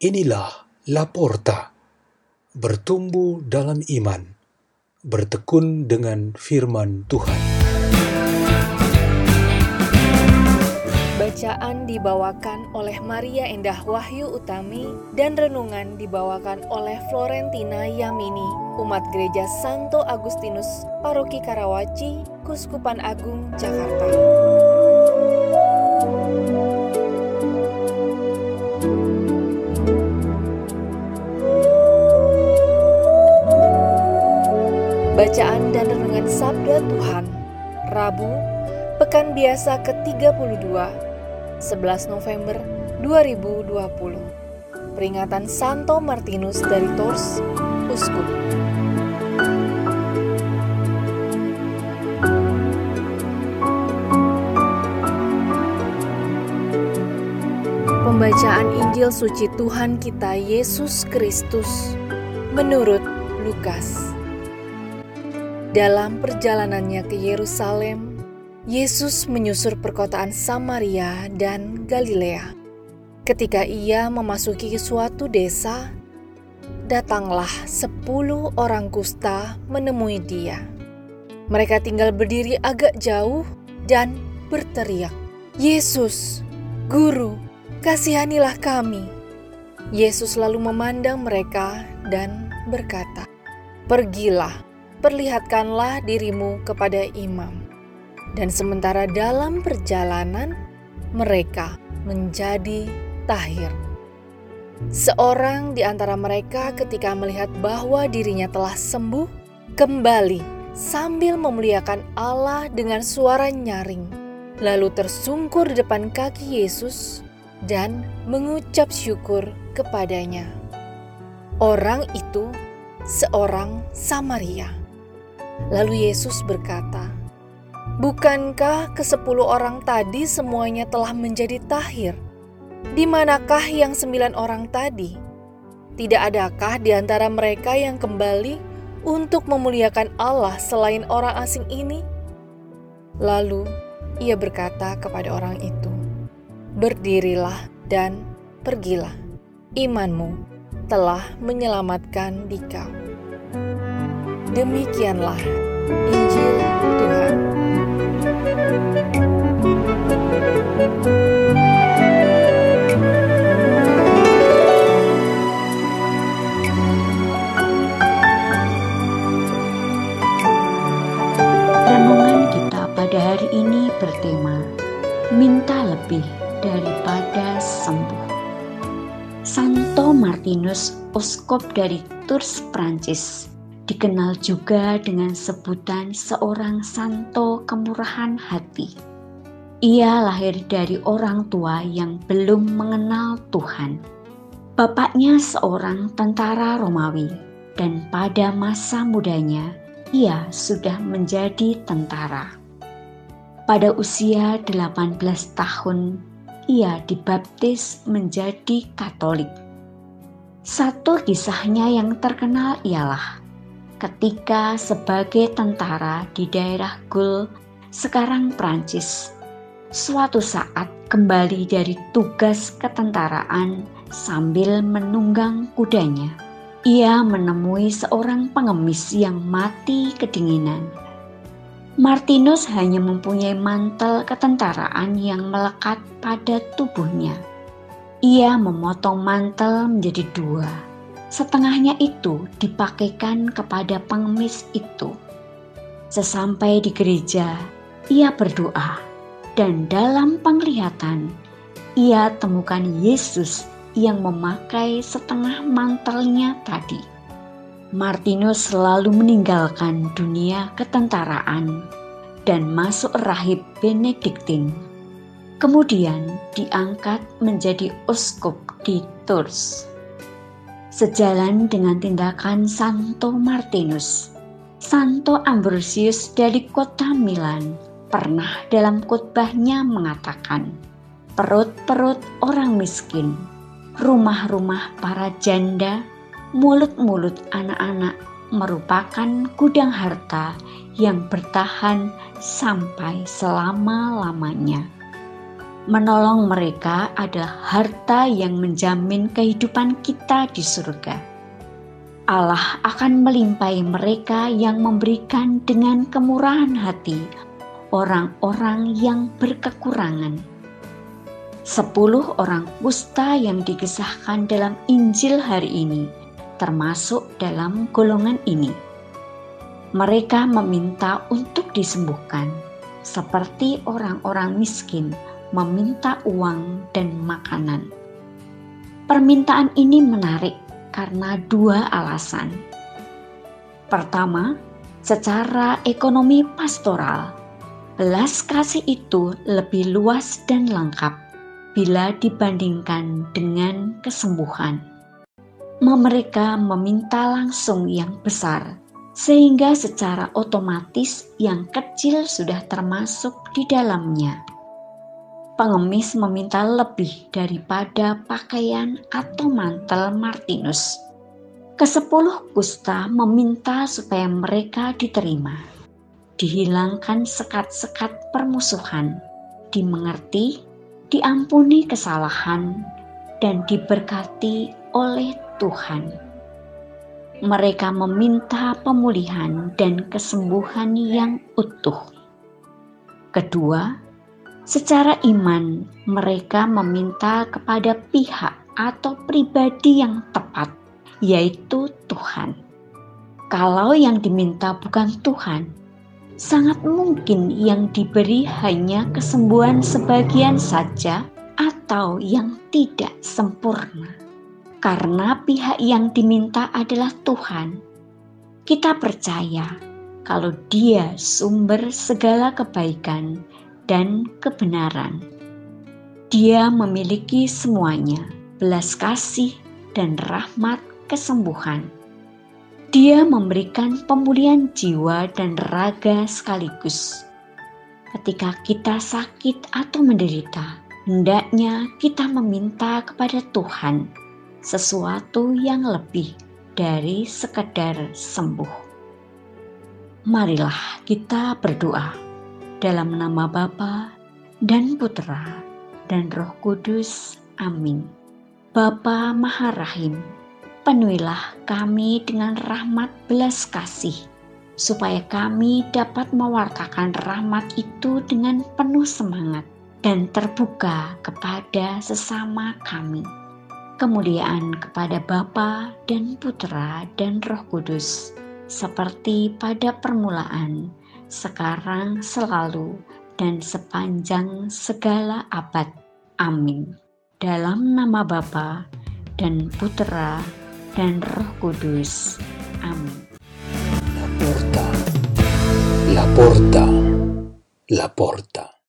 Inilah Laporta, bertumbuh dalam iman, bertekun dengan firman Tuhan. Bacaan dibawakan oleh Maria Endah Wahyu Utami dan renungan dibawakan oleh Florentina Yamini, umat gereja Santo Agustinus, Paroki Karawaci, Kuskupan Agung, Jakarta. Bacaan dan Renungan Sabda Tuhan Rabu, Pekan Biasa ke-32 11 November 2020 Peringatan Santo Martinus dari Tours, Uskup. Pembacaan Injil Suci Tuhan kita Yesus Kristus menurut Lukas dalam perjalanannya ke Yerusalem, Yesus menyusur perkotaan Samaria dan Galilea. Ketika ia memasuki suatu desa, datanglah sepuluh orang kusta menemui dia. Mereka tinggal berdiri agak jauh dan berteriak, "Yesus, Guru, kasihanilah kami!" Yesus lalu memandang mereka dan berkata, "Pergilah, perlihatkanlah dirimu kepada imam. Dan sementara dalam perjalanan, mereka menjadi tahir. Seorang di antara mereka ketika melihat bahwa dirinya telah sembuh, kembali sambil memuliakan Allah dengan suara nyaring, lalu tersungkur di depan kaki Yesus dan mengucap syukur kepadanya. Orang itu seorang Samaria. Lalu Yesus berkata, Bukankah kesepuluh orang tadi semuanya telah menjadi tahir? Di manakah yang sembilan orang tadi? Tidak adakah di antara mereka yang kembali untuk memuliakan Allah selain orang asing ini? Lalu ia berkata kepada orang itu, Berdirilah dan pergilah, imanmu telah menyelamatkan dikau. Demikianlah Injil Tuhan. Renungan kita pada hari ini bertema Minta lebih daripada sembuh. Santo Martinus, Uskup dari Tours, Prancis, dikenal juga dengan sebutan seorang santo kemurahan hati. Ia lahir dari orang tua yang belum mengenal Tuhan. Bapaknya seorang tentara Romawi dan pada masa mudanya ia sudah menjadi tentara. Pada usia 18 tahun, ia dibaptis menjadi Katolik. Satu kisahnya yang terkenal ialah ketika sebagai tentara di daerah Gul, sekarang Prancis. Suatu saat kembali dari tugas ketentaraan sambil menunggang kudanya. Ia menemui seorang pengemis yang mati kedinginan. Martinus hanya mempunyai mantel ketentaraan yang melekat pada tubuhnya. Ia memotong mantel menjadi dua setengahnya itu dipakaikan kepada pengemis itu. Sesampai di gereja, ia berdoa, dan dalam penglihatan ia temukan Yesus yang memakai setengah mantelnya tadi. Martinus selalu meninggalkan dunia ketentaraan dan masuk rahib Benediktin. Kemudian diangkat menjadi uskup di Tours. Sejalan dengan tindakan Santo Martinus, Santo Ambrosius dari kota Milan pernah dalam khotbahnya mengatakan, perut-perut orang miskin, rumah-rumah para janda, mulut-mulut anak-anak merupakan gudang harta yang bertahan sampai selama-lamanya. Menolong mereka adalah harta yang menjamin kehidupan kita di surga. Allah akan melimpahi mereka yang memberikan dengan kemurahan hati orang-orang yang berkekurangan. Sepuluh orang kusta yang dikisahkan dalam Injil hari ini termasuk dalam golongan ini. Mereka meminta untuk disembuhkan, seperti orang-orang miskin meminta uang dan makanan. Permintaan ini menarik karena dua alasan. Pertama, secara ekonomi pastoral, belas kasih itu lebih luas dan lengkap bila dibandingkan dengan kesembuhan. Mereka meminta langsung yang besar, sehingga secara otomatis yang kecil sudah termasuk di dalamnya. Pengemis meminta lebih daripada pakaian atau mantel Martinus. Kesepuluh kusta meminta supaya mereka diterima, dihilangkan sekat-sekat permusuhan, dimengerti diampuni kesalahan, dan diberkati oleh Tuhan. Mereka meminta pemulihan dan kesembuhan yang utuh. Kedua, secara iman mereka meminta kepada pihak atau pribadi yang tepat, yaitu Tuhan. Kalau yang diminta bukan Tuhan, sangat mungkin yang diberi hanya kesembuhan sebagian saja atau yang tidak sempurna. Karena pihak yang diminta adalah Tuhan, kita percaya kalau Dia sumber segala kebaikan dan kebenaran. Dia memiliki semuanya, belas kasih dan rahmat kesembuhan dia memberikan pemulihan jiwa dan raga sekaligus. Ketika kita sakit atau menderita, hendaknya kita meminta kepada Tuhan sesuatu yang lebih dari sekedar sembuh. Marilah kita berdoa dalam nama Bapa dan Putra dan Roh Kudus. Amin. Bapa Maha Rahim, penuhilah kami dengan rahmat belas kasih, supaya kami dapat mewartakan rahmat itu dengan penuh semangat dan terbuka kepada sesama kami. Kemuliaan kepada Bapa dan Putra dan Roh Kudus, seperti pada permulaan, sekarang, selalu, dan sepanjang segala abad. Amin. Dalam nama Bapa dan Putra dan Roh Kudus. Amin. La porta, la porta, la porta.